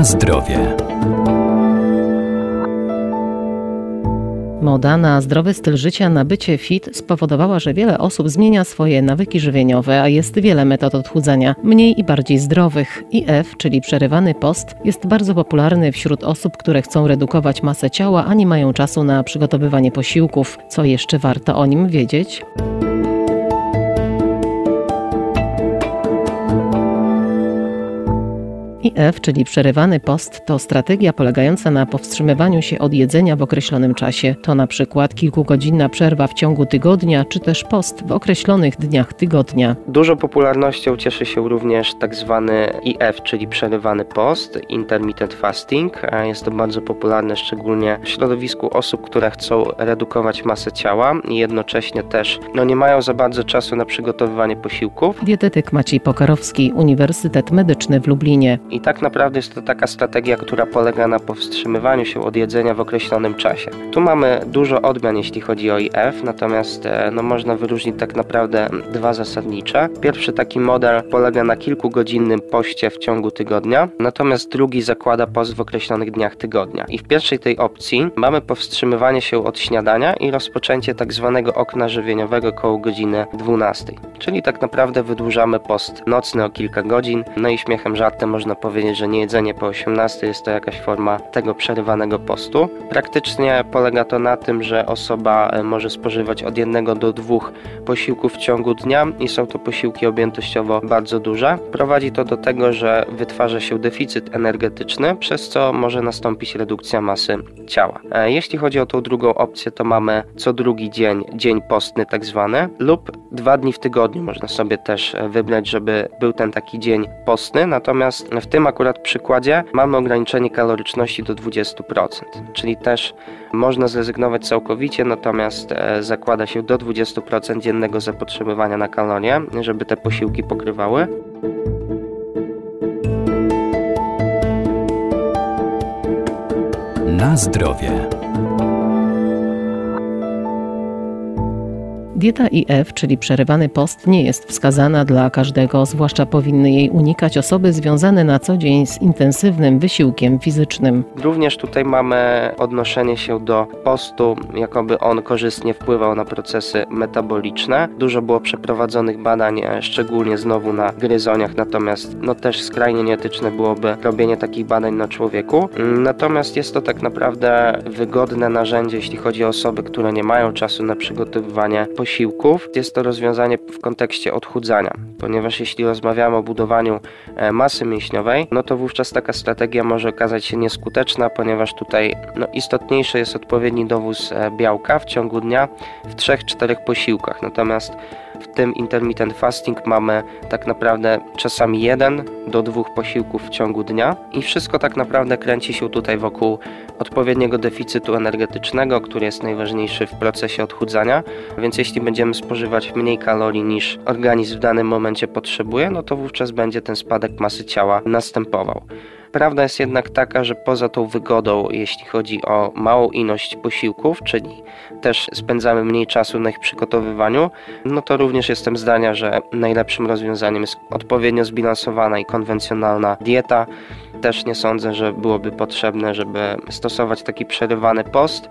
Na zdrowie. Moda na zdrowy styl życia, na bycie fit spowodowała, że wiele osób zmienia swoje nawyki żywieniowe, a jest wiele metod odchudzania, mniej i bardziej zdrowych. IF, czyli przerywany post, jest bardzo popularny wśród osób, które chcą redukować masę ciała, a nie mają czasu na przygotowywanie posiłków. Co jeszcze warto o nim wiedzieć? IF, czyli przerywany post, to strategia polegająca na powstrzymywaniu się od jedzenia w określonym czasie. To na przykład kilkugodzinna przerwa w ciągu tygodnia, czy też post w określonych dniach tygodnia. Dużą popularnością cieszy się również tak zwany IF, czyli przerywany post, intermittent fasting. Jest to bardzo popularne szczególnie w środowisku osób, które chcą redukować masę ciała i jednocześnie też no, nie mają za bardzo czasu na przygotowywanie posiłków. Dietetyk Maciej Pokarowski, Uniwersytet Medyczny w Lublinie. I tak naprawdę jest to taka strategia, która polega na powstrzymywaniu się od jedzenia w określonym czasie. Tu mamy dużo odmian, jeśli chodzi o IF, natomiast e, no, można wyróżnić tak naprawdę dwa zasadnicze. Pierwszy taki model polega na kilkugodzinnym poście w ciągu tygodnia, natomiast drugi zakłada post w określonych dniach tygodnia. I w pierwszej tej opcji mamy powstrzymywanie się od śniadania i rozpoczęcie tak zwanego okna żywieniowego koło godziny 12. Czyli tak naprawdę wydłużamy post nocny o kilka godzin. No i śmiechem żartem można powiedzieć, że niejedzenie po 18 jest to jakaś forma tego przerywanego postu. Praktycznie polega to na tym, że osoba e, może spożywać od jednego do dwóch posiłków w ciągu dnia i są to posiłki objętościowo bardzo duże. Prowadzi to do tego, że wytwarza się deficyt energetyczny, przez co może nastąpić redukcja masy ciała. E, jeśli chodzi o tą drugą opcję, to mamy co drugi dzień, dzień postny tak zwany, lub dwa dni w tygodniu można sobie też e, wybrać, żeby był ten taki dzień postny, natomiast w tym akurat przykładzie mamy ograniczenie kaloryczności do 20%, czyli też można zrezygnować całkowicie, natomiast e, zakłada się do 20% dziennego zapotrzebowania na kalorie, żeby te posiłki pokrywały. Na zdrowie. Dieta IF, czyli przerywany post, nie jest wskazana dla każdego, zwłaszcza powinny jej unikać osoby związane na co dzień z intensywnym wysiłkiem fizycznym. Również tutaj mamy odnoszenie się do postu, jakoby on korzystnie wpływał na procesy metaboliczne. Dużo było przeprowadzonych badań, e, szczególnie znowu na gryzoniach, natomiast no też skrajnie nieetyczne byłoby robienie takich badań na człowieku. Natomiast jest to tak naprawdę wygodne narzędzie, jeśli chodzi o osoby, które nie mają czasu na przygotowywanie posiłków posiłków. Jest to rozwiązanie w kontekście odchudzania, ponieważ jeśli rozmawiamy o budowaniu e, masy mięśniowej, no to wówczas taka strategia może okazać się nieskuteczna, ponieważ tutaj no, istotniejszy jest odpowiedni dowóz e, białka w ciągu dnia w 3-4 posiłkach. Natomiast w tym intermittent fasting mamy tak naprawdę czasami jeden do dwóch posiłków w ciągu dnia i wszystko tak naprawdę kręci się tutaj wokół odpowiedniego deficytu energetycznego, który jest najważniejszy w procesie odchudzania. Więc jeśli będziemy spożywać mniej kalorii niż organizm w danym momencie potrzebuje, no to wówczas będzie ten spadek masy ciała następował. Prawda jest jednak taka, że poza tą wygodą, jeśli chodzi o małą ilość posiłków, czyli też spędzamy mniej czasu na ich przygotowywaniu, no to również jestem zdania, że najlepszym rozwiązaniem jest odpowiednio zbilansowana i konwencjonalna dieta. Też nie sądzę, że byłoby potrzebne, żeby stosować taki przerywany post.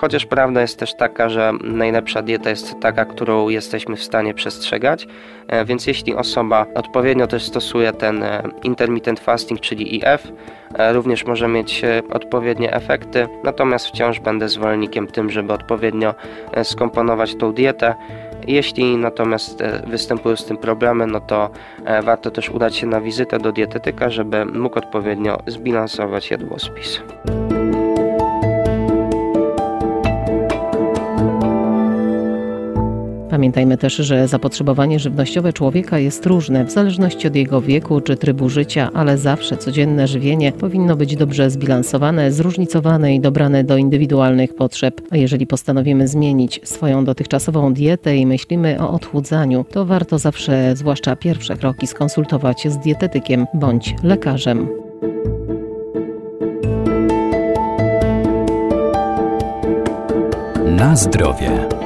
Chociaż prawda jest też taka, że najlepsza dieta jest taka, którą jesteśmy w stanie przestrzegać, e, więc jeśli osoba odpowiednio też stosuje ten e, intermittent fasting, czyli IF, e, również może mieć odpowiednie efekty, natomiast wciąż będę zwolennikiem tym, żeby odpowiednio skomponować tą dietę. Jeśli natomiast występują z tym problemy, no to warto też udać się na wizytę do dietetyka, żeby mógł odpowiednio zbilansować jadłospis. Pamiętajmy też, że zapotrzebowanie żywnościowe człowieka jest różne w zależności od jego wieku czy trybu życia, ale zawsze codzienne żywienie powinno być dobrze zbilansowane, zróżnicowane i dobrane do indywidualnych potrzeb. A jeżeli postanowimy zmienić swoją dotychczasową dietę i myślimy o odchudzaniu, to warto zawsze, zwłaszcza pierwsze kroki, skonsultować z dietetykiem bądź lekarzem. Na zdrowie.